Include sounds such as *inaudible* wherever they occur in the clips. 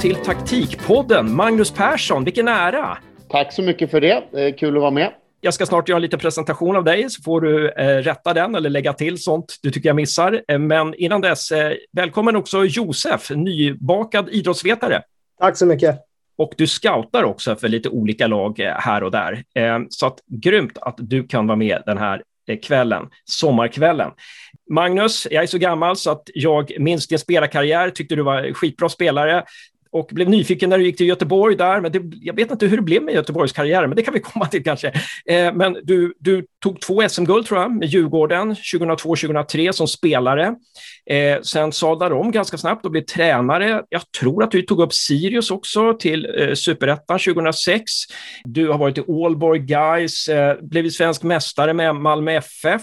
till Taktikpodden. Magnus Persson, vilken ära! Tack så mycket för det. det kul att vara med. Jag ska snart göra en liten presentation av dig, så får du eh, rätta den eller lägga till sånt du tycker jag missar. Eh, men innan dess, eh, välkommen också Josef, nybakad idrottsvetare. Tack så mycket. Och du scoutar också för lite olika lag eh, här och där. Eh, så att, grymt att du kan vara med den här kvällen, sommarkvällen. Magnus, jag är så gammal så att jag minns din spelarkarriär, tyckte du var skitbra spelare och blev nyfiken när du gick till Göteborg där. Men det, jag vet inte hur det blev med Göteborgs karriär, men det kan vi *laughs* komma till kanske. Eh, men du, du tog två SM-guld tror jag med Djurgården 2002-2003 som spelare. Eh, sen sadlade om ganska snabbt och blev tränare. Jag tror att du tog upp Sirius också till eh, superettan 2006. Du har varit i Allborg Guys, eh, blivit svensk mästare med Malmö FF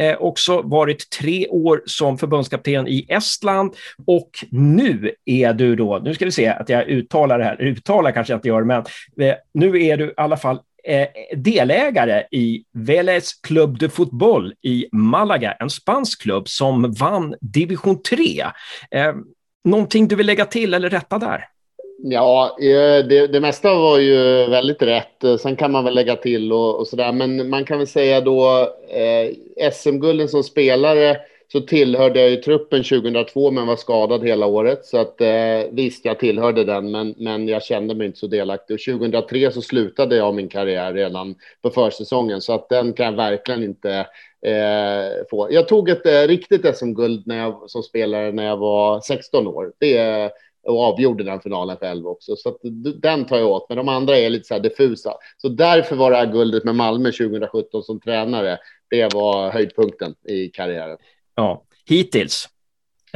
eh, också varit tre år som förbundskapten i Estland och nu är du då, nu ska vi se att jag uttalar det här, uttalar kanske jag inte gör, men eh, nu är du i alla fall eh, delägare i Vélez Club de Fotboll i Malaga, en spansk klubb som vann division 3. Eh, någonting du vill lägga till eller rätta där? Ja, eh, det, det mesta var ju väldigt rätt. Eh, sen kan man väl lägga till och, och sådär. Men man kan väl säga då eh, SM-gulden som spelare så tillhörde jag ju truppen 2002 men var skadad hela året. Så att eh, visst, jag tillhörde den men, men jag kände mig inte så delaktig. Och 2003 så slutade jag min karriär redan på försäsongen så att den kan jag verkligen inte eh, få. Jag tog ett eh, riktigt SM-guld när jag, som spelare när jag var 16 år. Det och avgjorde den finalen själv också. Så den tar jag åt, men de andra är lite så här diffusa. Så därför var det här guldet med Malmö 2017 som tränare, det var höjdpunkten i karriären. Ja, hittills.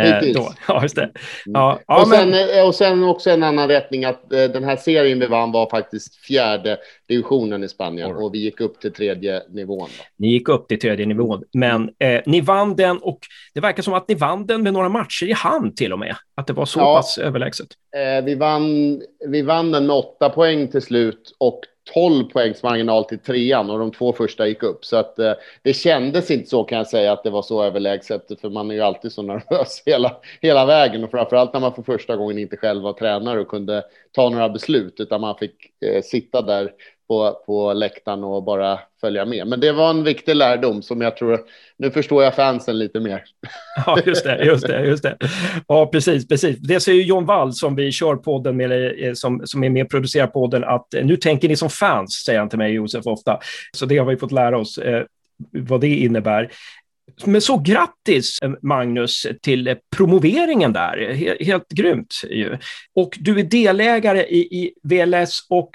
Hittills. Eh, *laughs* ja, just det. Mm. Ja, ja, och, sen, men... och sen också en annan rättning att eh, den här serien vi vann var faktiskt fjärde divisionen i Spanien och vi gick upp till tredje nivån. Då. Ni gick upp till tredje nivån, men eh, ni vann den och det verkar som att ni vann den med några matcher i hand till och med. Att det var så ja, pass överlägset. Eh, vi, vann, vi vann den med åtta poäng till slut och 12 poängs marginal till trean och de två första gick upp. Så att eh, det kändes inte så kan jag säga att det var så överlägset, för man är ju alltid så *laughs* nervös hela, hela vägen och framförallt när man för första gången inte själv var tränare och kunde ta några beslut, utan man fick eh, sitta där på, på läktaren och bara följa med. Men det var en viktig lärdom som jag tror, nu förstår jag fansen lite mer. *laughs* Ja, just det, just det, just det. Ja, precis, precis. Det säger John Wall som vi kör podden med, eh, som, som är med och producerar podden, att eh, nu tänker ni som fans, säger han till mig, Josef, ofta. Så det har vi fått lära oss eh, vad det innebär. Men så grattis eh, Magnus till promoveringen där, helt, helt grymt ju. Och du är delägare i, i VLS och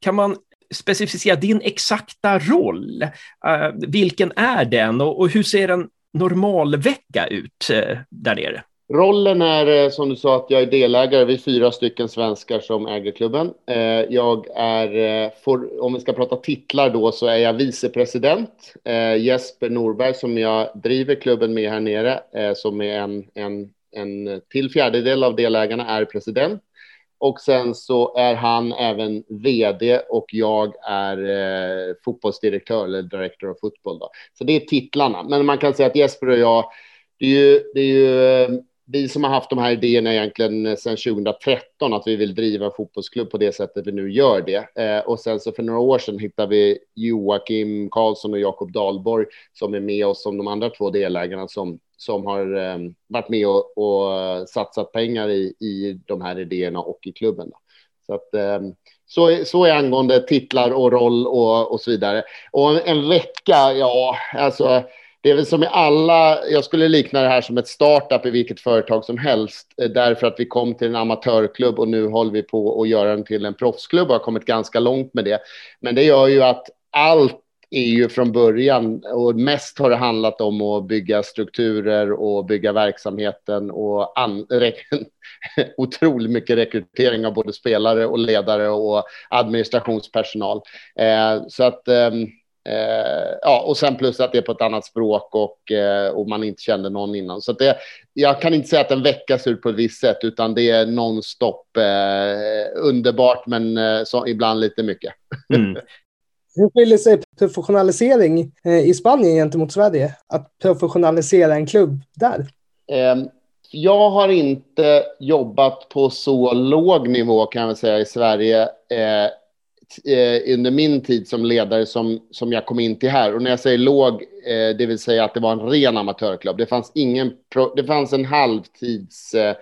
kan man specificera din exakta roll. Uh, vilken är den och, och, hur ser en normal vecka ut uh, där nere? Rollen är eh, som du sa att jag är delägare. Vi är fyra stycken svenskar som äger klubben. Jag är, för, om vi ska prata titlar då, så är jag vicepresident. Jesper Norberg som jag driver klubben med här nere, som är en, en, en till fjärdedel av delägarna, är president. Och sen så är han även vd och jag är eh, fotbollsdirektör eller director of football. Då. Så det är titlarna. Men man kan säga att Jesper och jag, det är ju, det är ju eh, vi som har haft de här idéerna egentligen eh, sedan 2013 att vi vill driva fotbollsklubb på det sättet vi nu gör det. Eh, och sen så för några år sedan hittade vi Joakim Karlsson och Jakob Dahlborg som är med oss som de andra två delägarna som som har eh, varit med och, och, eh, satsat pengar i, i de här idéerna och i klubben. Då. Så, att, eh, så, så är angående titlar och roll och, och så vidare. Och en, en vecka, ja, alltså det är väl som i alla, jag skulle likna det här som ett startup i vilket företag som helst, eh, därför att vi kom till en amatörklubb och nu håller vi på att göra den till en proffsklubb och har kommit ganska långt med det. Men det gör ju att allt är ju från början och mest har det handlat om att bygga strukturer och bygga verksamheten och an, *laughs* otroligt mycket rekrytering av både spelare och ledare och administrationspersonal. Eh, så att eh, eh, ja, och sen plus att det är på ett annat språk och, eh, och man inte kände någon innan. Så det, jag kan inte säga att en vecka ser ut på ett visst sätt, utan det är nonstop eh, underbart, men eh, så, ibland lite mycket. *laughs* Mm. Hur skiljer sig professionalisering eh, i Spanien gentemot Sverige? Att professionalisera en klubb där? Um, jag har inte jobbat på så låg nivå kan jag säga i Sverige eh, under min tid som ledare som, som jag kom in till här. Och när jag säger låg, eh, det vill säga att det var en ren amatörklubb. Det fanns, ingen pro, det fanns en halvtids eh,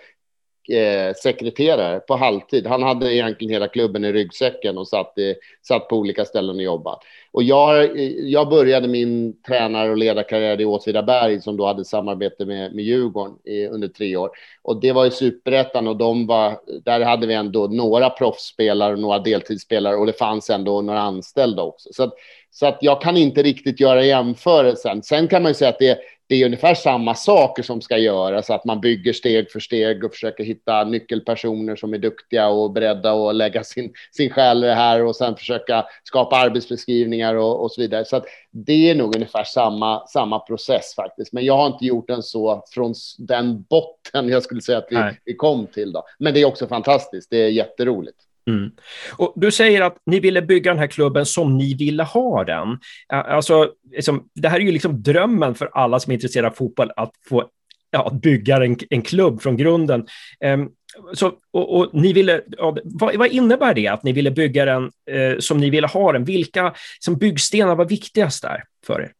eh, sekreterare på halvtid. Han hade egentligen hela klubben i ryggsäcken och satt, i, satt på olika ställen och jobbade. Och jag, jag började min tränar och ledarkarriär i Åtvidaberg som då hade samarbete med, med Djurgården i, under tre år. Och det var i superettan och de var, där hade vi ändå några proffsspelare och några deltidsspelare och det fanns ändå några anställda också. Så att, så att jag kan inte riktigt göra jämförelsen. Sen kan man ju säga att det det är ungefär samma saker som ska göras, att man bygger steg för steg och försöker hitta nyckelpersoner som är duktiga och beredda att lägga sin, sin själ i det här och sen försöka skapa arbetsbeskrivningar och, och så vidare. Så det är nog ungefär samma, samma process faktiskt. Men jag har inte gjort den så från den botten jag skulle säga att vi, vi kom till. Då. Men det är också fantastiskt, det är jätteroligt. Mm. Och du säger att ni ville bygga den här klubben som ni ville ha den. Alltså, liksom, det här är ju liksom drömmen för alla som är intresserade av fotboll, att få ja, bygga en, en klubb från grunden. Um, så, och, och, ni ville, ja, vad, vad, innebär det att ni ville bygga den eh, som ni ville ha den? Vilka som byggstenar var viktigast där för er?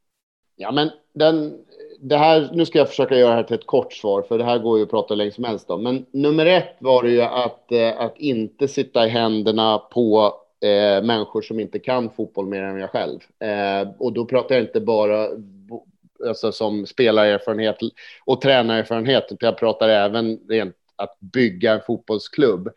Ja, men den, det här, nu ska jag försöka göra det här till ett kort svar, för det här går ju att prata länge som helst om. Men nummer ett var det ju att, eh, att inte sitta i händerna på eh, människor som inte kan fotboll mer än jag själv. Eh, och då pratar jag inte bara alltså, som spelarerfarenhet och tränarerfarenhet, utan jag pratar även rent att bygga en fotbollsklubb.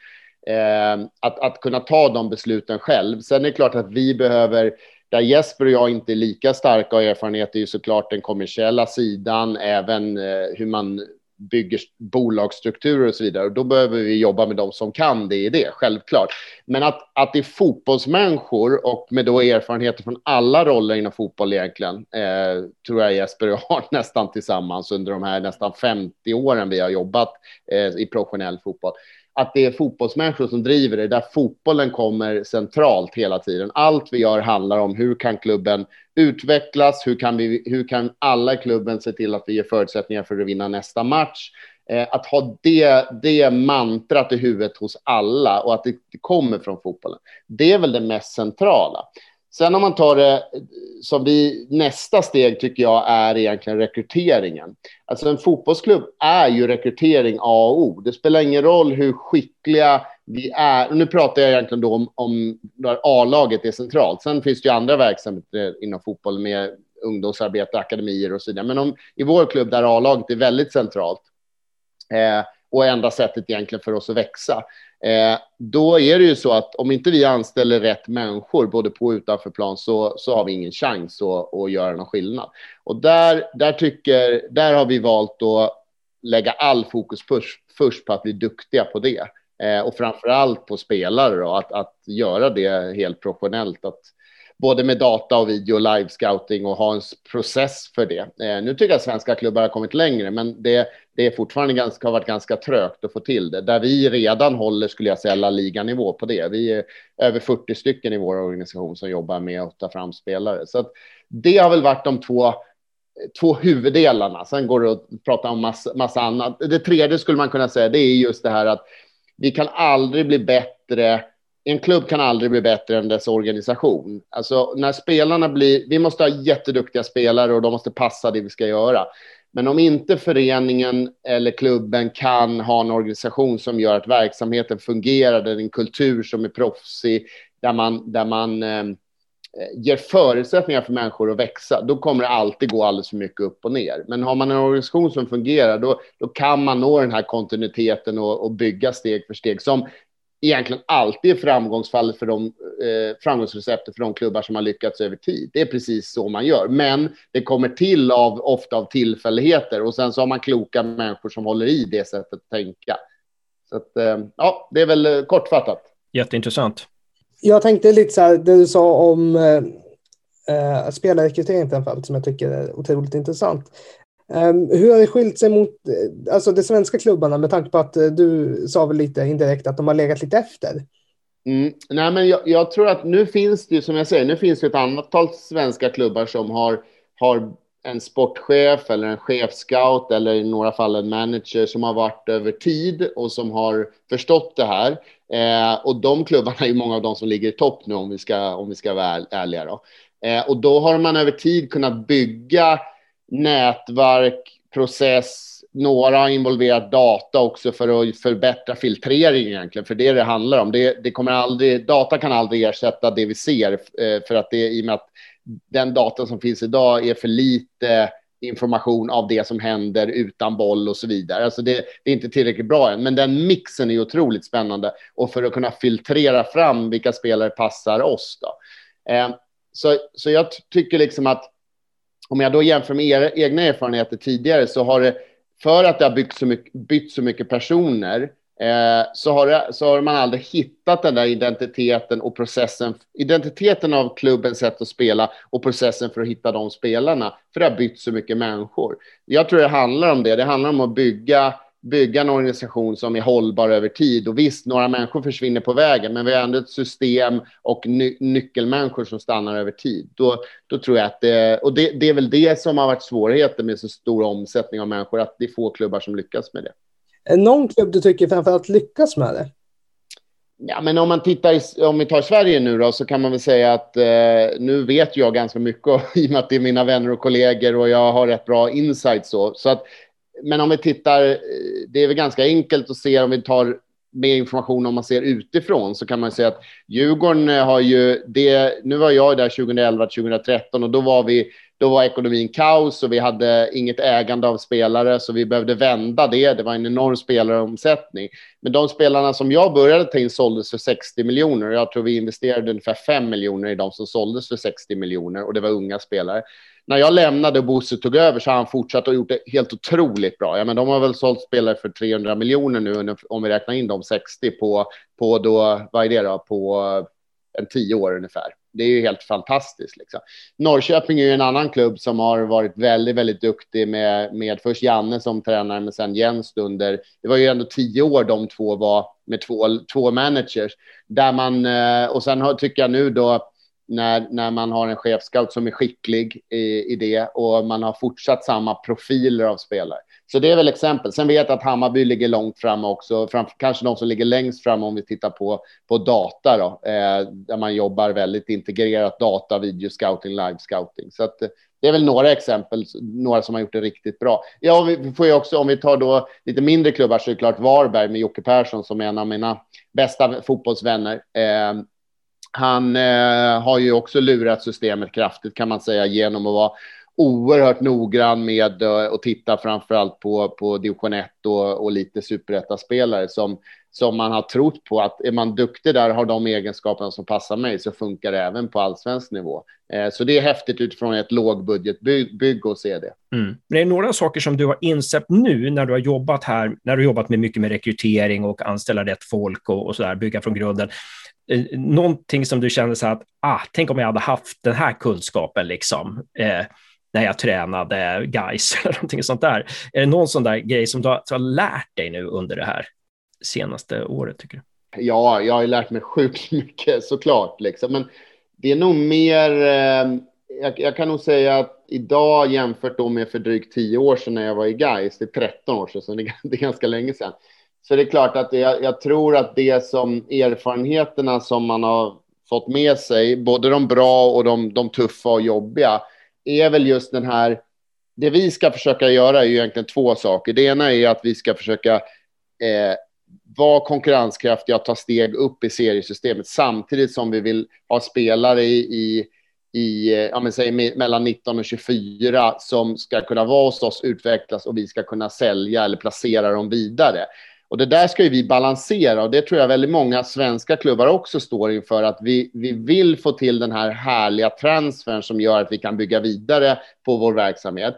Eh, att, att kunna ta de besluten själv. Sen är det klart att vi behöver där Jesper och jag inte är lika starka och erfarenhet är ju såklart den kommersiella sidan, även eh, hur man bygger bolagsstrukturer och så vidare. Och då behöver vi jobba med de som kan det i det, självklart. Men att, att det är fotbollsmänniskor och med då erfarenheter från alla roller inom fotboll egentligen, eh, tror jag Jesper och jag har *laughs* nästan tillsammans under de här nästan 50 åren vi har jobbat eh, i professionell fotboll att det är fotbollsmänniskor som driver det, där fotbollen kommer centralt hela tiden. Allt vi gör handlar om hur kan klubben utvecklas, hur kan, vi, hur kan alla i klubben se till att vi ger förutsättningar för att vinna nästa match. Eh, att ha det, det mantrat i huvudet hos alla och att det kommer från fotbollen, det är väl det mest centrala. Sen om man tar det som vi, nästa steg tycker jag är egentligen rekryteringen. Alltså en fotbollsklubb är ju rekrytering A och O. Det spelar ingen roll hur skickliga vi är. Nu pratar jag egentligen då om, om där A-laget är centralt. Sen finns det ju andra verksamheter inom fotboll med ungdomsarbete, akademier och så vidare. Men om, i vår klubb där A-laget är väldigt centralt eh, och enda sättet egentligen för oss att växa Eh, då är det ju så att om inte vi anställer rätt människor, både på och utanför plan, så, så har vi ingen chans att, att göra någon skillnad. Och där, där, tycker, där har vi valt att lägga all fokus först, först på att bli duktiga på det. Eh, och framför allt på spelare, då, att, att göra det helt professionellt. Att, både med data och video, live scouting och ha en process för det. Eh, nu tycker jag att svenska klubbar har kommit längre, men det, det är fortfarande ganska, har varit ganska trögt att få till det. Där vi redan håller, skulle jag säga, la liganivå på det. Vi är över 40 stycken i vår organisation som jobbar med att ta fram spelare. Så att det har väl varit de två två huvuddelarna. Sen går det att prata om massa, massa annat. Det tredje skulle man kunna säga, det är just det här att vi kan aldrig bli bättre en klubb kan aldrig bli bättre än dess organisation. Alltså när spelarna blir, vi måste ha jätteduktiga spelare och de måste passa det vi ska göra. Men om inte föreningen eller klubben kan ha en organisation som gör att verksamheten fungerar, där det är en kultur som är proffsig, där man, där man eh, ger förutsättningar för människor att växa, då kommer det alltid gå alldeles för mycket upp och ner. Men har man en organisation som fungerar, då, då kan man nå den här kontinuiteten och, och bygga steg för steg som egentligen alltid är framgångsfallet för de eh, framgångsreceptet för de klubbar som har lyckats över tid. Det är precis så man gör, men det kommer till av ofta av tillfälligheter och sen så har man kloka människor som håller i det sättet att tänka. Så att, eh, ja, det är väl eh, kortfattat. Jätteintressant. Jag tänkte lite så här, det du sa om eh, eh spelarrekrytering framförallt, som jag tycker är otroligt intressant. Ehm, hur har det skilt sig mot eh, alltså de svenska klubbarna med tanke på att eh, du sa väl lite indirekt att de har legat lite efter? Mm, nej, men jag, jag, tror att nu finns det, ju, som jag säger, nu finns det ett antal svenska klubbar som har, har en sportchef eller en chefscout eller i några fall en manager som har varit över tid och som har förstått det här. Eh, och de klubbarna är många av de som ligger i topp nu om vi ska, om vi ska vara ärliga. Då. Eh, och då har man över tid kunnat bygga nätverk, process, några har involverat data också för att förbättra filtrering egentligen, för det det handlar om. Det, det kommer aldrig, data kan aldrig ersätta det vi ser, eh, för att det i och med att den data som finns idag är för lite information av det som händer utan boll och så vidare. Alltså det, det, är inte tillräckligt bra än, men den mixen är otroligt spännande och för att kunna filtrera fram vilka spelare passar oss. Då. Eh, så, så jag tycker liksom att om jag då jämför med era egna erfarenheter tidigare så har det för att det har bytt så mycket, bytt så mycket personer eh, så, har det, så har man aldrig hittat den där identiteten och processen. Identiteten av klubbens sätt att spela och processen för att hitta de spelarna. För det har bytt så mycket människor. Jag tror det handlar om det. Det handlar om att bygga bygga en organisation som är hållbar över tid. Och visst, några människor försvinner på vägen, men vi har ändå ett system och ny nyckelmänniskor som stannar över tid. Då, då tror jag att det, och det, det är väl det som har varit svårigheten med så stor omsättning av människor, att det är få klubbar som lyckas med det. Är någon klubb du tycker framförallt lyckas med det? Ja, men om man tittar, om vi tar Sverige nu då, så kan man väl säga att eh, nu vet jag ganska mycket *laughs* i och med att det är mina vänner och kollegor och jag har rätt bra insight så. Så att men om vi tittar, eh, det är väl ganska enkelt att se om vi tar med information om man ser utifrån så kan man säga att Djurgården eh, har ju det. Nu var jag där 2011 2013 och då var vi. Då var ekonomin kaos och vi hade inget ägande av spelare så vi behövde vända det. Det var en enorm spelaromsättning. Men de spelarna som jag började ta in såldes för 60 miljoner. Jag tror vi investerade ungefär 5 miljoner i de som såldes för 60 miljoner och det var unga spelare när jag lämnade och Bosse tog över så har han fortsatt och gjort det helt otroligt bra. Ja, men de har väl sålt spelare för 300 miljoner nu om vi räknar in de 60 på, på då, vad är det då, på eh, en tio år ungefär. Det är ju helt fantastiskt. Liksom. Norrköping är ju en annan klubb som har varit väldigt, väldigt duktig med, med först Janne som tränare, men sen Jens under. Det var ju ändå tio år de två var med två, två managers där man eh, och sen har, tycker jag nu då när, när man har en chefscout som är skicklig i, i det och man har fortsatt samma profiler av spelare. Så det är väl exempel. Sen vet jag att Hammarby ligger långt fram också, fram, kanske de som ligger längst fram om vi tittar på, på data då, eh, där man jobbar väldigt integrerat data, video scouting, live scouting. Så att, eh, det är väl några exempel, några som har gjort det riktigt bra. Ja, vi får ju också, om vi tar då lite mindre klubbar så är det klart Varberg med Jocke Persson som är en av mina bästa fotbollsvänner. Eh, han eh, har ju också lurat systemet kraftigt kan man säga genom att vara oerhört noggrann med eh, att titta framförallt på, på division 1 och, och lite superettaspelare som, som man har trott på att är man duktig där har de egenskaperna som passar mig så funkar det även på allsvensk nivå. Eh, så det är häftigt utifrån ett lågbudgetbygg att se det. Mm. Det är några saker som du har insett nu när du har jobbat här, när du har jobbat med mycket med rekrytering och anställa rätt folk och, och så där, bygga från grunden. Eh, någonting som du kände så att, ah, tänk om jag hade haft den här kunskapen liksom, eh, när jag tränade guys *laughs* eller någonting sånt där. Är det någon sån där grej som du har, du har lärt dig nu under det här senaste året, tycker du? Ja, jag har lärt mig sjukt *laughs* mycket såklart, liksom. men det är nog mer, eh, jag, jag, kan nog säga att idag jämfört då med för drygt tio år sedan när jag var i Gais, det är 13 år sedan, så det är *laughs* ganska länge sedan, så det är klart att det, jag tror att det som erfarenheterna som man har fått med sig, både de bra och de, de tuffa och jobbiga, är väl just den här... Det vi ska försöka göra är ju egentligen två saker. Det ena är att vi ska försöka eh, vara konkurrenskraftiga och ta steg upp i seriesystemet samtidigt som vi vill ha spelare i, i i, eh, ja, men säg, mellan 19 och 24 som ska kunna vara hos oss, utvecklas och vi ska kunna sälja eller placera dem vidare. Och det där ska ju vi balansera och det tror jag väldigt många svenska klubbar också står inför att vi, vi vill få till den här härliga transfern som gör att vi kan bygga vidare på vår verksamhet.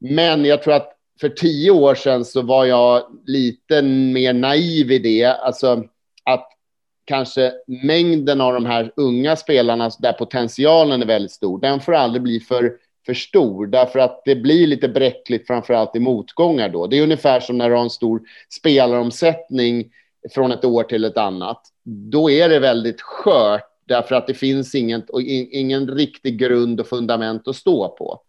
Men jag tror att för tio år sedan så var jag lite mer naiv i det, alltså att kanske mängden av de här unga spelarna där potentialen är väldigt stor, den får aldrig bli för för stor därför att det blir lite bräckligt framförallt i motgångar då. Det är ungefär som när du har en stor spelaromsättning från ett år till ett annat. Då är det väldigt skört därför att det finns ingen, ingen riktig grund och fundament att stå på.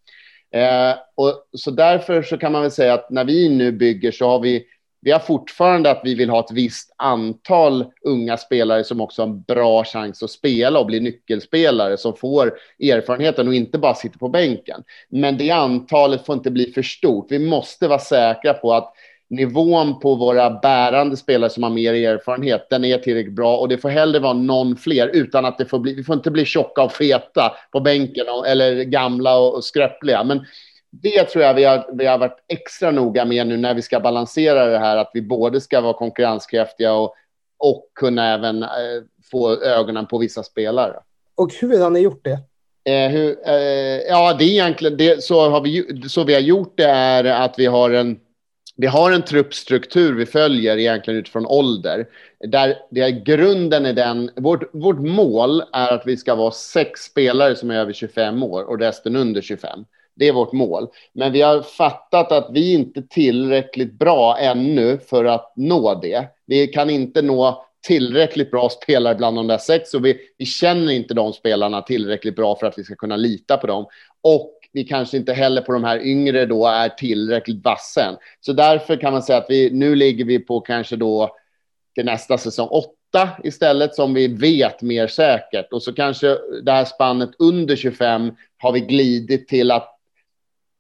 Eh, och, så därför så kan man väl säga att när vi nu bygger så har vi vi har fortfarande att vi vill ha ett visst antal unga spelare som också har en bra chans att spela och bli nyckelspelare som får erfarenheten och inte bara sitter på bänken. Men det antalet får inte bli för stort. Vi måste vara säkra på att nivån på våra bärande spelare som har mer erfarenhet, den är tillräckligt bra och det får hellre vara någon fler utan att det får bli, vi får inte bli tjocka och feta på bänken eller gamla och skröpliga. Men det tror jag vi har, vi har varit extra noga med nu när vi ska balansera det här, att vi både ska vara konkurrenskraftiga och, och kunna även eh, få ögonen på vissa spelare. Och hur har ni gjort det? Eh, hur, eh, ja, det är egentligen det, så, har vi, så vi har gjort det är att vi har en vi har en truppstruktur vi följer egentligen utifrån ålder. Där, där grunden är den, vårt, vårt mål är att vi ska vara sex spelare som är över 25 år och resten under 25. Det är vårt mål. Men vi har fattat att vi inte är tillräckligt bra ännu för att nå det. Vi kan inte nå tillräckligt bra spelare bland de där sex och vi, vi känner inte de spelarna tillräckligt bra för att vi ska kunna lita på dem. Och vi kanske inte heller på de här yngre då är tillräckligt vassa än. Så därför kan man säga att vi, nu ligger vi på kanske då till nästa säsong åtta istället som vi vet mer säkert. Och så kanske det här spannet under 25 har vi glidit till att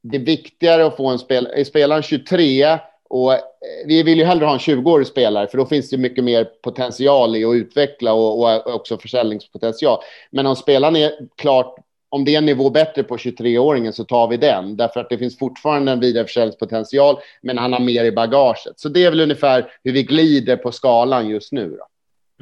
det är viktigare att få en spelare, är spelaren 23 och eh, vi vill ju hellre ha en 20-årig spelare för då finns det mycket mer potential i att utveckla och, och också försäljningspotential. Men om spelaren är klart om det är en nivå bättre på 23-åringen så tar vi den. Därför att det finns fortfarande en vidareförsäljningspotential, men han har mer i bagaget. Så det är väl ungefär hur vi glider på skalan just nu. Då.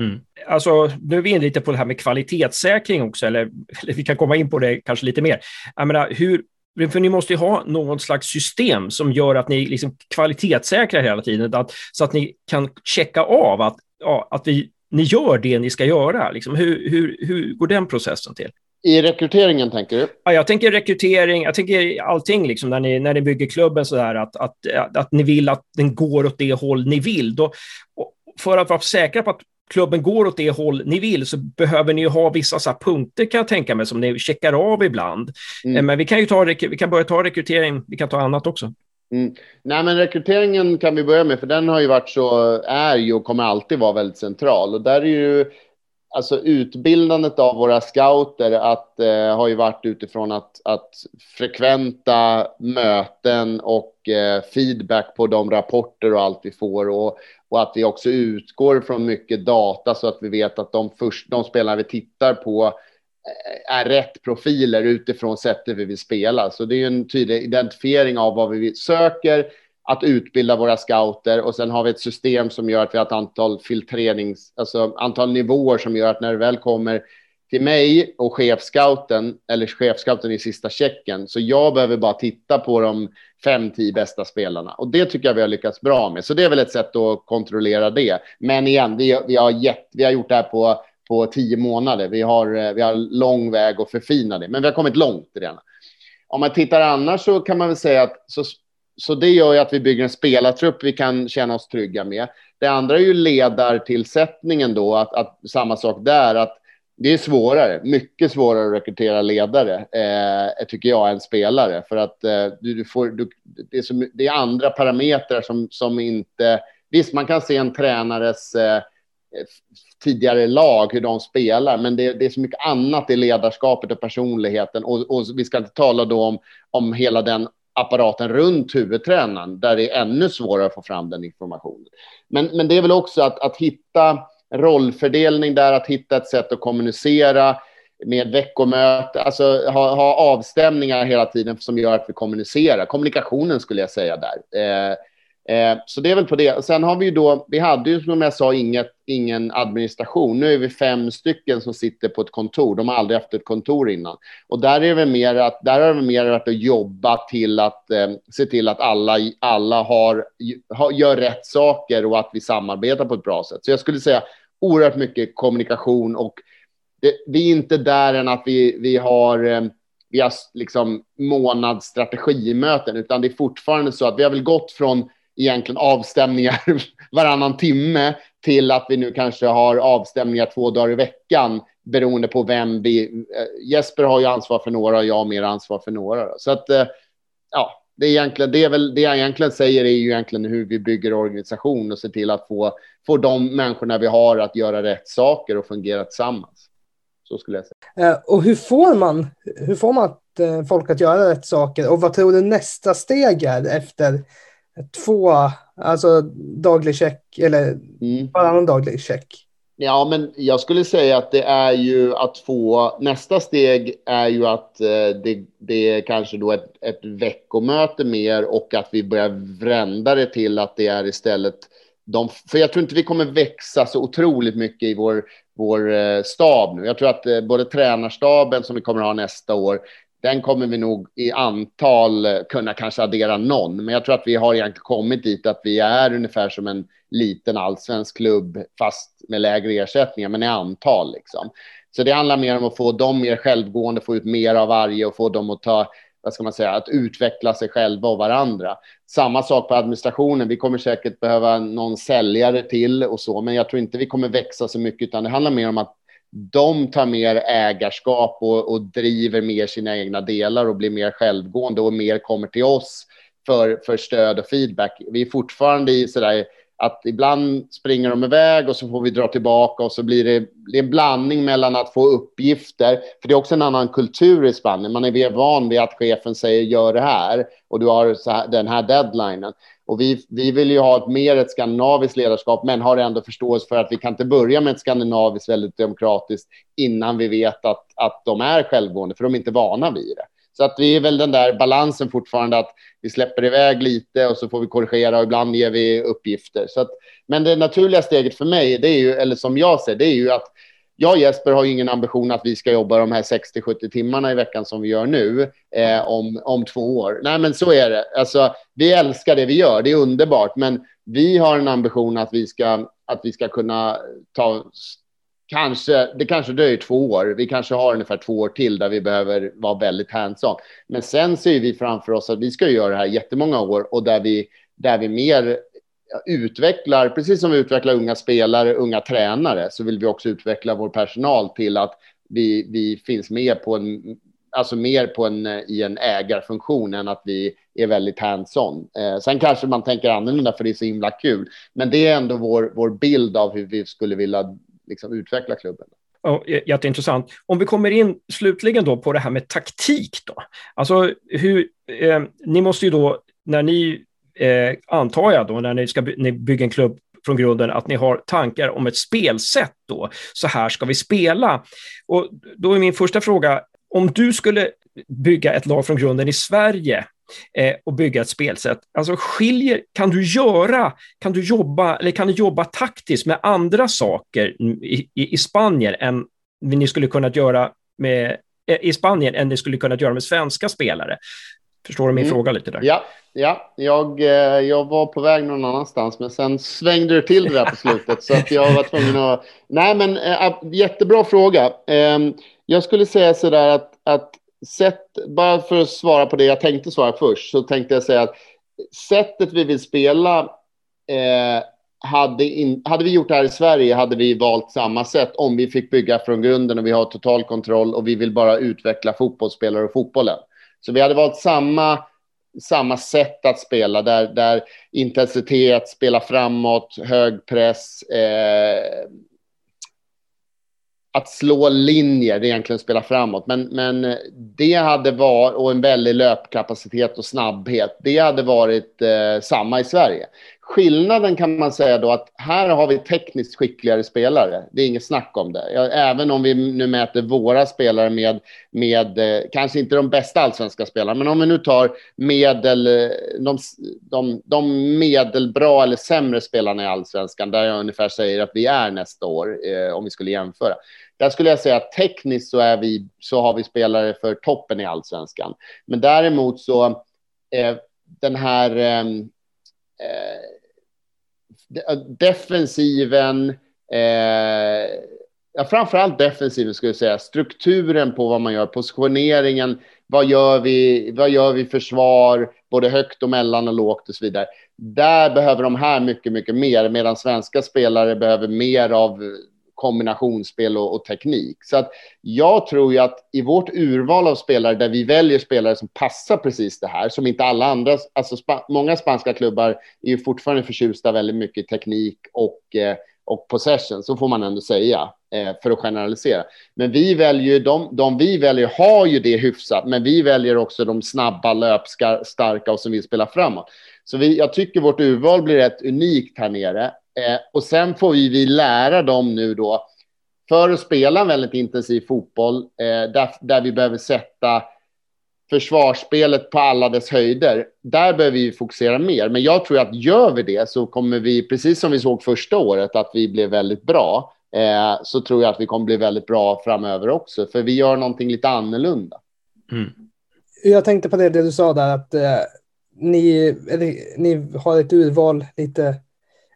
Mm. Alltså, nu är vi inne lite på det här med kvalitetssäkring också, eller, eller vi kan komma in på det kanske lite mer. Jag menar, hur, för ni måste ju ha något slags system som gör att ni liksom kvalitetssäkrar hela tiden, att, så att ni kan checka av att, ja, att vi, ni gör det ni ska göra. Liksom, hur, hur, hur går den processen till? I rekryteringen tänker du? Ja, jag tänker rekrytering, jag tänker allting liksom när ni, när ni bygger klubben så där att, att, att ni vill att den går åt det håll ni vill. Då, för att vara säkra på att klubben går åt det håll ni vill så behöver ni ha vissa så punkter kan jag tänka mig som ni checkar av ibland. Mm. Eh, men vi kan ju ta, vi kan börja ta rekrytering, vi kan ta annat också. Mm. Nej, men rekryteringen kan vi börja med, för den har ju varit så, är ju och kommer alltid vara väldigt central. Och där är ju alltså utbildandet av våra scouter att, eh, har ju varit utifrån att, att frekventa möten och eh, feedback på de rapporter och allt vi får och, och att vi också utgår från mycket data så att vi vet att de, först, de spelare vi tittar på eh, är rätt profiler utifrån sättet vi vill spela. Så det är en tydlig identifiering av vad vi söker, att utbilda våra scouter och sen har vi ett system som gör att vi har ett antal filtrerings, alltså antal nivåer som gör att när det väl kommer till mig och chefscouten eller chefscouten i sista checken så jag behöver bara titta på de fem, tio bästa spelarna och det tycker jag vi har lyckats bra med. Så det är väl ett sätt att kontrollera det. Men igen, vi, vi, har, gett, vi har gjort det här på, på tio månader. Vi har, eh, vi har lång väg att förfina det, men vi har kommit långt redan. Om man tittar annars så kan man väl säga att så så det gör ju att vi bygger en spelartrupp vi kan känna oss trygga med. Det andra är ju ledartillsättningen då, att, att samma sak där, att det är svårare, mycket svårare att rekrytera ledare, eh, tycker jag, än spelare. För att eh, du, får, du, det, är så, det, är andra parametrar som, som inte... Visst, man kan se en tränares eh, tidigare lag, hur de spelar, men det, det, är så mycket annat i ledarskapet och personligheten. Och, och vi ska inte tala då om, om hela den apparaten runt huvudtränaren där det är ännu svårare att få fram den informationen. Men, men det är väl också att, att hitta rollfördelning där, att hitta ett sätt att kommunicera med veckomöte, alltså ha, ha avstämningar hela tiden som gör att vi kommunicerar. Kommunikationen skulle jag säga där. Eh, Eh, så det är väl på det. Sen har vi ju då, vi hade ju som jag sa inget, ingen administration. Nu är vi fem stycken som sitter på ett kontor. De har aldrig haft ett kontor innan. Och där är det mer att, där har det mer varit att jobba till att eh, se till att alla, alla har, har, gör rätt saker och att vi samarbetar på ett bra sätt. Så jag skulle säga oerhört mycket kommunikation och det, vi är inte där än att vi, vi har eh, vi har liksom månadsstrategimöten, utan det är fortfarande så att vi har väl gått från egentligen avstämningar *laughs* varannan timme till att vi nu kanske har avstämningar två dagar i veckan beroende på vem vi... Eh, Jesper har ju ansvar för några och jag har mer ansvar för några. Så att eh, ja, det, är egentligen, det, är väl, det jag egentligen säger är ju egentligen hur vi bygger organisation och ser till att få, få de människorna vi har att göra rätt saker och fungera tillsammans. Så skulle jag säga. Eh, och hur får man, hur får man eh, folk att göra rätt saker? Och vad tror du nästa steg är efter två, alltså daglig check eller mm. varannan daglig check? Ja, men jag skulle säga att det är ju att få nästa steg är ju att eh, det, det är kanske då ett, ett veckomöte mer och att vi börjar vrända det till att det är istället de, för jag tror inte vi kommer växa så otroligt mycket i vår, vår eh, stab nu. Jag tror att eh, både tränarstaben som vi kommer att ha nästa år, den kommer vi nog i antal kunna kanske addera någon. Men jag tror att vi har egentligen kommit dit att vi är ungefär som en liten allsvensk klubb, fast med lägre ersättningar, men i antal liksom. Så det handlar mer om att få dem mer självgående, få ut mer av varje och få dem att ta vad ska man säga, att utveckla sig själva och varandra. Samma sak på administrationen. Vi kommer säkert behöva någon säljare till och så, men jag tror inte vi kommer växa så mycket, utan det handlar mer om att de tar mer ägarskap och, och driver mer sina egna delar och blir mer självgående och mer kommer till oss för, för stöd och feedback. Vi är fortfarande i sådär att ibland springer de iväg och så får vi dra tillbaka och så blir det, det är en blandning mellan att få uppgifter, för det är också en annan kultur i Spanien. Man är van vid att chefen säger gör det här och du har här, den här deadlinen. Och vi, vi vill ju ha ett mer ett skandinaviskt ledarskap, men har ändå förståelse för att vi kan inte börja med ett skandinaviskt väldigt demokratiskt innan vi vet att, att de är självgående, för de är inte vana vid det. Så att vi är väl den där balansen fortfarande att vi släpper iväg lite och så får vi korrigera och ibland ger vi uppgifter. Så att, men det naturliga steget för mig, det är ju, eller som jag ser det, är ju att jag och Jesper har ingen ambition att vi ska jobba de här 60-70 timmarna i veckan som vi gör nu eh, om, om två år. Nej, men så är det. Alltså, vi älskar det vi gör, det är underbart, men vi har en ambition att vi ska, att vi ska kunna ta kanske, det kanske dröjer två år. Vi kanske har ungefär två år till där vi behöver vara väldigt hands-on. Men sen ser vi framför oss att vi ska göra det här jättemånga år och där vi, där vi mer utvecklar, precis som vi utvecklar unga spelare, unga tränare, så vill vi också utveckla vår personal till att vi, vi finns med på en, alltså mer på en, i en ägarfunktion än att vi är väldigt hands-on. Eh, sen kanske man tänker annorlunda för det är så himla kul, men det är ändå vår, vår bild av hur vi skulle vilja liksom utveckla klubben. Ja, jätteintressant. Om vi kommer in slutligen då på det här med taktik då. Alltså hur, eh, ni måste ju då, när ni, eh, antar jag då, när ni ska by ni bygga en klubb från grunden, att ni har tankar om ett spelsätt då. Så här ska vi spela. Och då är min första fråga, om du skulle bygga ett lag från grunden i Sverige, eh, och bygga ett spelsätt. Alltså skiljer, kan du göra, kan du jobba, eller kan du jobba taktiskt med andra saker i, i, i Spanien än ni skulle kunna göra med, eh, i Spanien än ni skulle kunna göra med svenska spelare? Förstår du min mm. fråga lite där? Ja, ja. Jag, eh, jag var på väg någon annanstans, men sen svängde du till det där på slutet så att jag var tvungen att... Nej, men äh, jättebra fråga. Ähm, jag skulle säga så där att, att sätt, bara för att svara på det jag tänkte svara först, så tänkte jag säga att sättet vi vill spela eh, hade, in, hade vi gjort det här i Sverige hade vi valt samma sätt om vi fick bygga från grunden och vi har total kontroll och vi vill bara utveckla fotbollsspelare och fotbollen. Så vi hade valt samma, samma sätt att spela där, där intensitet, spela framåt, hög press, eh, att slå linjer, det är egentligen spela framåt. Men, men eh, det hade varit, och en väldig löpkapacitet och snabbhet, det hade varit eh, samma i Sverige. Skillnaden kan man säga då att här har vi tekniskt skickligare spelare. Det är inget snack om det. Även om vi nu mäter våra spelare med, med eh, kanske inte de bästa allsvenska spelarna, men om vi nu tar medel, eh, de, de, de medelbra eller sämre spelarna i allsvenskan, där jag ungefär säger att vi är nästa år, eh, om vi skulle jämföra. Där skulle jag säga att tekniskt så, är vi, så har vi spelare för toppen i allsvenskan. Men däremot så eh, den här eh, eh Äh, defensiven, eh, ja, framförallt defensiven skulle jag säga, strukturen på vad man gör, positioneringen, vad gör vi, vad gör vi försvar, både högt och mellan och lågt och så vidare. Där behöver de här mycket, mycket mer, medan svenska spelare behöver mer av kombinationsspel och, och, teknik. Så att jag tror ju att i vårt urval av spelare, där vi väljer spelare som passar precis det här, som inte alla andra, alltså spa, många spanska klubbar är ju fortfarande förtjusta väldigt mycket i teknik och, eh, och possession, så får man ändå säga, eh, för att generalisera. Men vi väljer de, de vi väljer har ju det hyfsat, men vi väljer också de snabba, löpstarka och som vill spela framåt. Så vi, jag tycker vårt urval blir rätt unikt här nere. Eh, och sen får vi, vi lära dem nu då, för att spela en väldigt intensiv fotboll, eh, där, där vi behöver sätta försvarsspelet på alla dess höjder. Där behöver vi fokusera mer. Men jag tror att gör vi det så kommer vi, precis som vi såg första året, att vi blev väldigt bra, eh, så tror jag att vi kommer bli väldigt bra framöver också. För vi gör någonting lite annorlunda. Mm. Jag tänkte på det, det du sa där, att eh, ni, ni har ett urval lite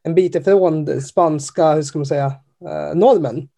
en bit ifrån spanska, hur ska man säga, eh, normen.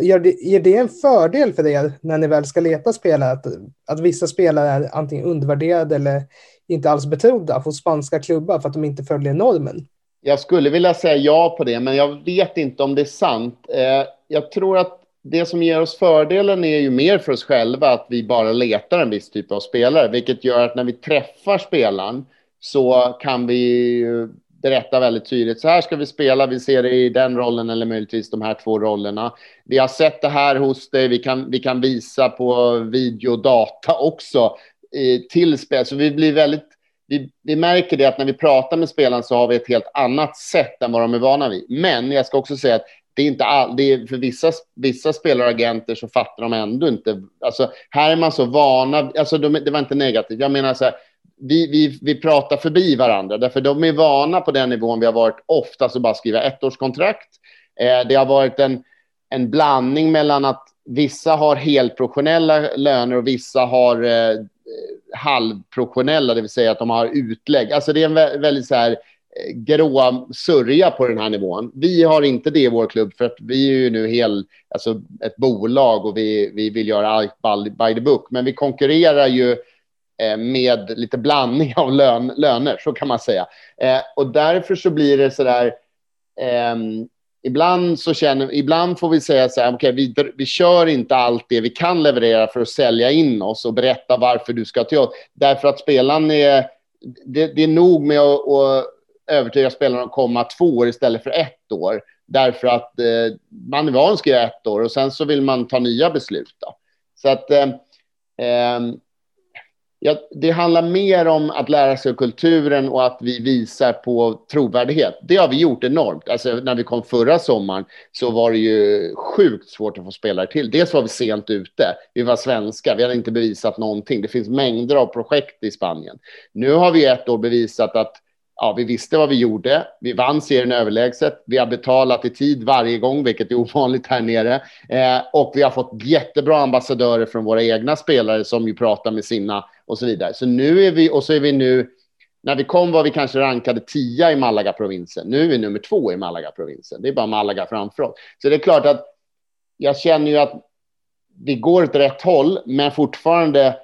Ger det, ger det en fördel för er när ni väl ska leta spelare? Att, att vissa spelare är antingen undervärderade eller inte alls betrodda hos spanska klubbar för att de inte följer normen? Jag skulle vilja säga ja på det, men jag vet inte om det är sant. Eh, jag tror att det som ger oss fördelen är ju mer för oss själva att vi bara letar en viss typ av spelare, vilket gör att när vi träffar spelaren så kan vi berätta väldigt tydligt. Så här ska vi spela. Vi ser det i den rollen eller möjligtvis de här två rollerna. Vi har sett det här hos dig. Vi kan, vi kan visa på videodata också eh, till spel. Så vi blir väldigt vi, vi, märker det att när vi pratar med spelarna så har vi ett helt annat sätt än vad de är vana vid. Men jag ska också säga att det är inte all, det är för vissa, vissa spelare och agenter så fattar de ändå inte. Alltså, här är man så vana, alltså de, det var inte negativt. Jag menar så här, vi, vi, vi pratar förbi varandra, därför de är vana på den nivån vi har varit ofta, så bara skriva ettårskontrakt. Eh, det har varit en, en blandning mellan att vissa har helprofessionella löner och vissa har eh, halvprofessionella, det vill säga att de har utlägg. Alltså det är en väldigt så här gråa grå sörja på den här nivån. Vi har inte det i vår klubb för att vi är ju nu hel, alltså ett bolag och vi, vi vill göra allt by the book. Men vi konkurrerar ju eh, Eh, med lite blandning av lön, löner, så kan man säga. Eh, och därför så blir det så där, eh, ibland så känner, ibland får vi säga så här, okej, okay, vi, vi kör inte allt det vi kan leverera för att sälja in oss och berätta varför du ska till oss. Därför att spelaren är, det, det är nog med att, att övertyga spelarna att komma två år istället för ett år. Därför att eh, man är van att skriva ett år och sen så vill man ta nya beslut. Då. Så att eh, eh, Ja, det handlar mer om att lära sig kulturen och att vi visar på trovärdighet. Det har vi gjort enormt. Alltså, när vi kom förra sommaren så var det ju sjukt svårt att få spelare till. Dels var vi sent ute. Vi var svenska. Vi hade inte bevisat någonting. Det finns mängder av projekt i Spanien. Nu har vi ett år bevisat att ja, vi visste vad vi gjorde. Vi vann serien överlägset. Vi har betalat i tid varje gång, vilket är *laughs* ovanligt här nere. Eh, och vi har fått jättebra ambassadörer från våra egna spelare som ju pratar med sina och så vidare. Så nu är vi, och så är vi nu, när vi kom var vi kanske rankade tia i Malaga-provinsen. Nu är vi nummer två i Malaga-provinsen. Det är bara Malaga framför oss. Så det är klart att jag känner ju att vi går åt rätt håll, men fortfarande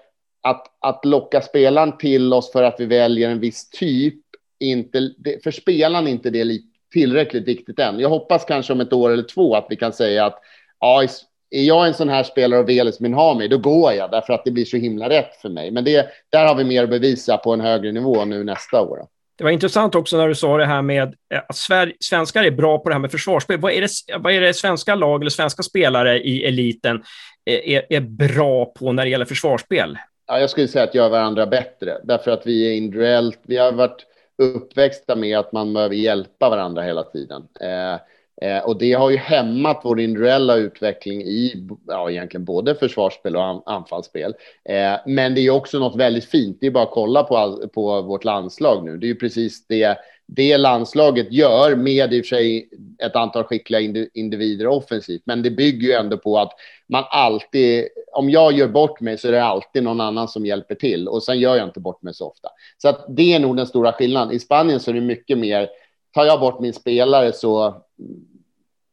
att, att locka spelaren till oss för att vi väljer en viss typ, inte, för spelaren är inte det tillräckligt viktigt än. Jag hoppas kanske om ett år eller två att vi kan säga att ja, är jag en sån här spelare och Veles vill ha mig, då går jag därför att det blir så himla rätt för mig. Men det, där har vi mer att bevisa på en högre nivå nu nästa år. Det var intressant också när du sa det här med eh, att svenskar är bra på det här med försvarsspel. Vad är det, vad är det svenska lag eller svenska spelare i eliten eh, är, är bra på när det gäller försvarsspel? Ja, jag skulle säga att gör varandra bättre, därför att vi är individuellt. Vi har varit uppväxta med att man behöver hjälpa varandra hela tiden. Eh, Eh, och det har ju hämmat vår individuella utveckling i ja, egentligen både försvarsspel och an, anfallsspel. Eh, men det är också något väldigt fint. Det är bara att kolla på, all, på vårt landslag nu. Det är ju precis det, det landslaget gör med i och för sig ett antal skickliga individer offensivt. Men det bygger ju ändå på att man alltid, om jag gör bort mig så är det alltid någon annan som hjälper till och sen gör jag inte bort mig så ofta. Så att det är nog den stora skillnaden. I Spanien så är det mycket mer tar jag bort min spelare så,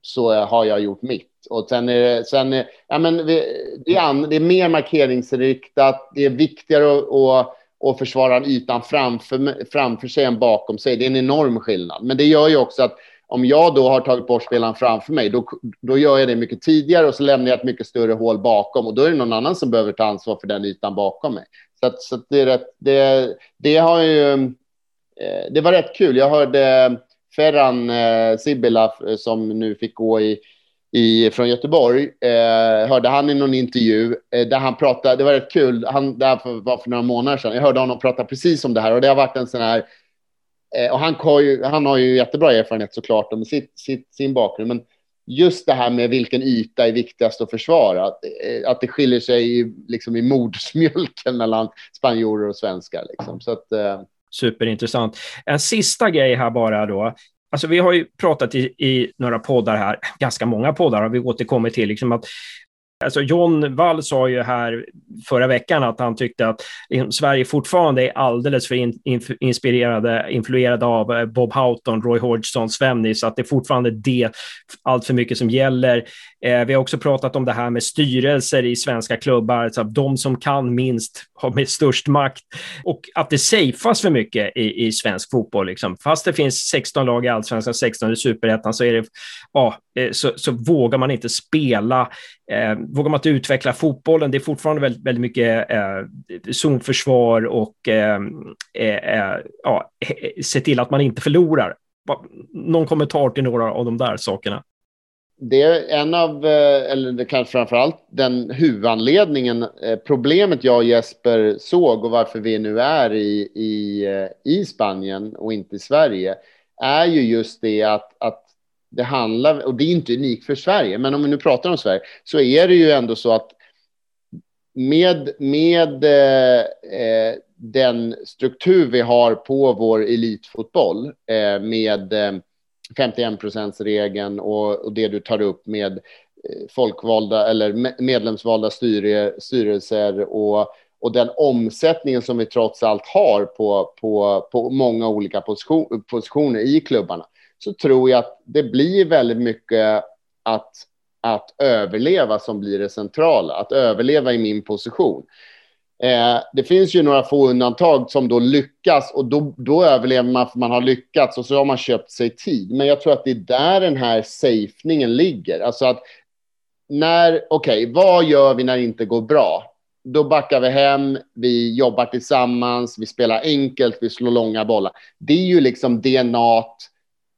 så har jag gjort mitt. Och sen är det, sen är, ja, men det, är, det är mer markeringsriktat. Det är viktigare att, och försvarar försvara ytan framför, framför sig än bakom sig. Det är en enorm skillnad. Men det gör ju också att om jag då har tagit bort spelaren framför mig, då, då gör jag det mycket tidigare och så lämnar jag ett mycket större hål bakom och då är det någon annan som behöver ta ansvar för den ytan bakom mig. Så, att, så att det, är rätt, det, det har ju... Eh, det var rätt kul. Jag hörde Ferran eh, Sibila som nu fick gå i, i, från Göteborg, eh, hörde han i någon intervju eh, där han pratade, det var rätt kul, han, det här var för några månader sedan, jag hörde honom prata precis om det här och det har varit en sån här Eh, och han har, ju, han har ju jättebra erfarenhet såklart med sitt, sitt, sin bakgrund. Men just det här med vilken yta är viktigast att försvara. Att, eh, att det skiljer sig i, liksom i modersmjölken *laughs* mellan spanjorer och svenskar. Liksom. Så att, eh... Superintressant. En sista grej här bara då. Alltså vi har ju pratat i, i, några poddar här, ganska många poddar har vi återkommit till, liksom att Alltså John Wall sa ju här förra veckan att han tyckte att liksom, Sverige fortfarande är alldeles för in, in, inspirerade, influerade av eh, Bob Houghton, Roy Hodgson, Svennis, att det är fortfarande det allt för mycket som gäller. Eh, vi har också pratat om det här med styrelser i svenska klubbar, så att de som kan minst har med störst makt och att det safeas för mycket i, i svensk fotboll. Liksom. Fast det finns 16 lag i allsvenskan, 16 i superettan, så, är det, ja, eh, så, så vågar man inte spela, eh, vågar man inte utveckla fotbollen. Det är fortfarande väldigt, väldigt mycket eh, zonförsvar och eh, eh, eh ja, eh, se till att man inte förlorar. Någon kommentar till några av de där sakerna? Det är en av, eh, eller kanske framför allt den huvudanledningen, eh, problemet jag och Jesper såg och varför vi nu är i, i, eh, i Spanien och inte i Sverige, är ju just det att, att det handlar, och det är inte unikt för Sverige, men om vi nu pratar om Sverige, så är det ju ändå så att med, med eh, den struktur vi har på vår elitfotboll, eh, med 51 procentsregeln och, och det du tar upp med eh, folkvalda eller medlemsvalda styre, styrelser och, och den omsättningen som vi trots allt har på, på, på många olika position, positioner i klubbarna så tror jag att det blir väldigt mycket att, att överleva som blir det centrala, att överleva i min position. Eh, det finns ju några få undantag som då lyckas och då, då överlever man för man har lyckats och så har man köpt sig tid. Men jag tror att det är där den här safeningen ligger. Alltså att när, okej, okay, vad gör vi när det inte går bra? Då backar vi hem, vi jobbar tillsammans, vi spelar enkelt, vi slår långa bollar. Det är ju liksom DNA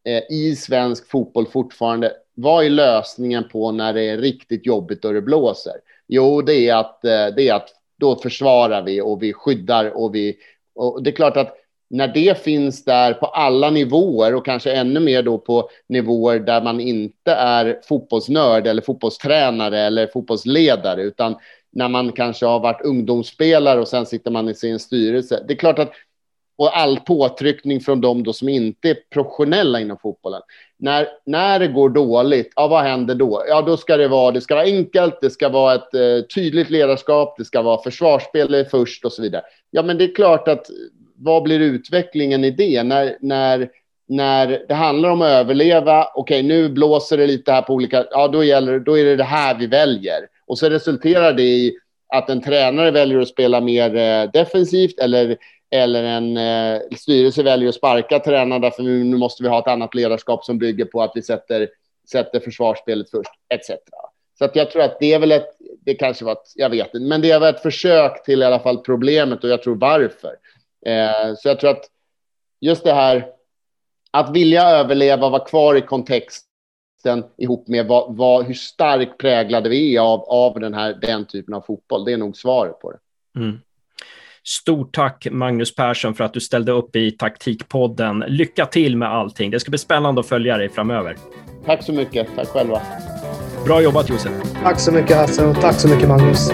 eh, i svensk fotboll fortfarande. Vad är lösningen på när det är riktigt jobbigt och det blåser? Jo, det är att, eh, det är att då försvarar vi och vi skyddar och vi... Och det är klart att när det finns där på alla nivåer och kanske ännu mer då på nivåer där man inte är fotbollsnörd eller fotbollstränare eller fotbollsledare, utan när man kanske har varit ungdomsspelare och sen sitter man i sin styrelse. Det är klart att och all påtryckning från dem då som inte är professionella inom fotbollen. När, när det går dåligt, ja, vad händer då? Ja, då ska det vara, det ska vara enkelt, det ska vara ett eh, tydligt ledarskap, det ska vara försvarsspel först och så vidare. Ja, men det är klart att vad blir utvecklingen i det? När, när, när det handlar om att överleva, okej, okay, nu blåser det lite här på olika, ja, då, gäller, då är det det här vi väljer. Och så resulterar det i att en tränare väljer att spela mer eh, defensivt eller eller en eh, styrelse väljer att sparka tränaren därför nu måste vi ha ett annat ledarskap som bygger på att vi sätter, sätter försvarsspelet först, etc. Så att jag tror att det är väl ett, det kanske var ett, jag vet inte, men det är väl ett försök till i alla fall problemet och jag tror varför. Eh, så jag tror att just det här att vilja överleva, vara kvar i kontexten ihop med vad, vad, hur starkt präglade vi är av, av den här den typen av fotboll. Det är nog svaret på det. Mm. Stort tack Magnus Persson för att du ställde upp i Taktikpodden. Lycka till med allting. Det ska bli spännande att följa dig framöver. Tack så mycket. Tack själva. Bra jobbat Josef. Tack så mycket Hasse och tack så mycket Magnus.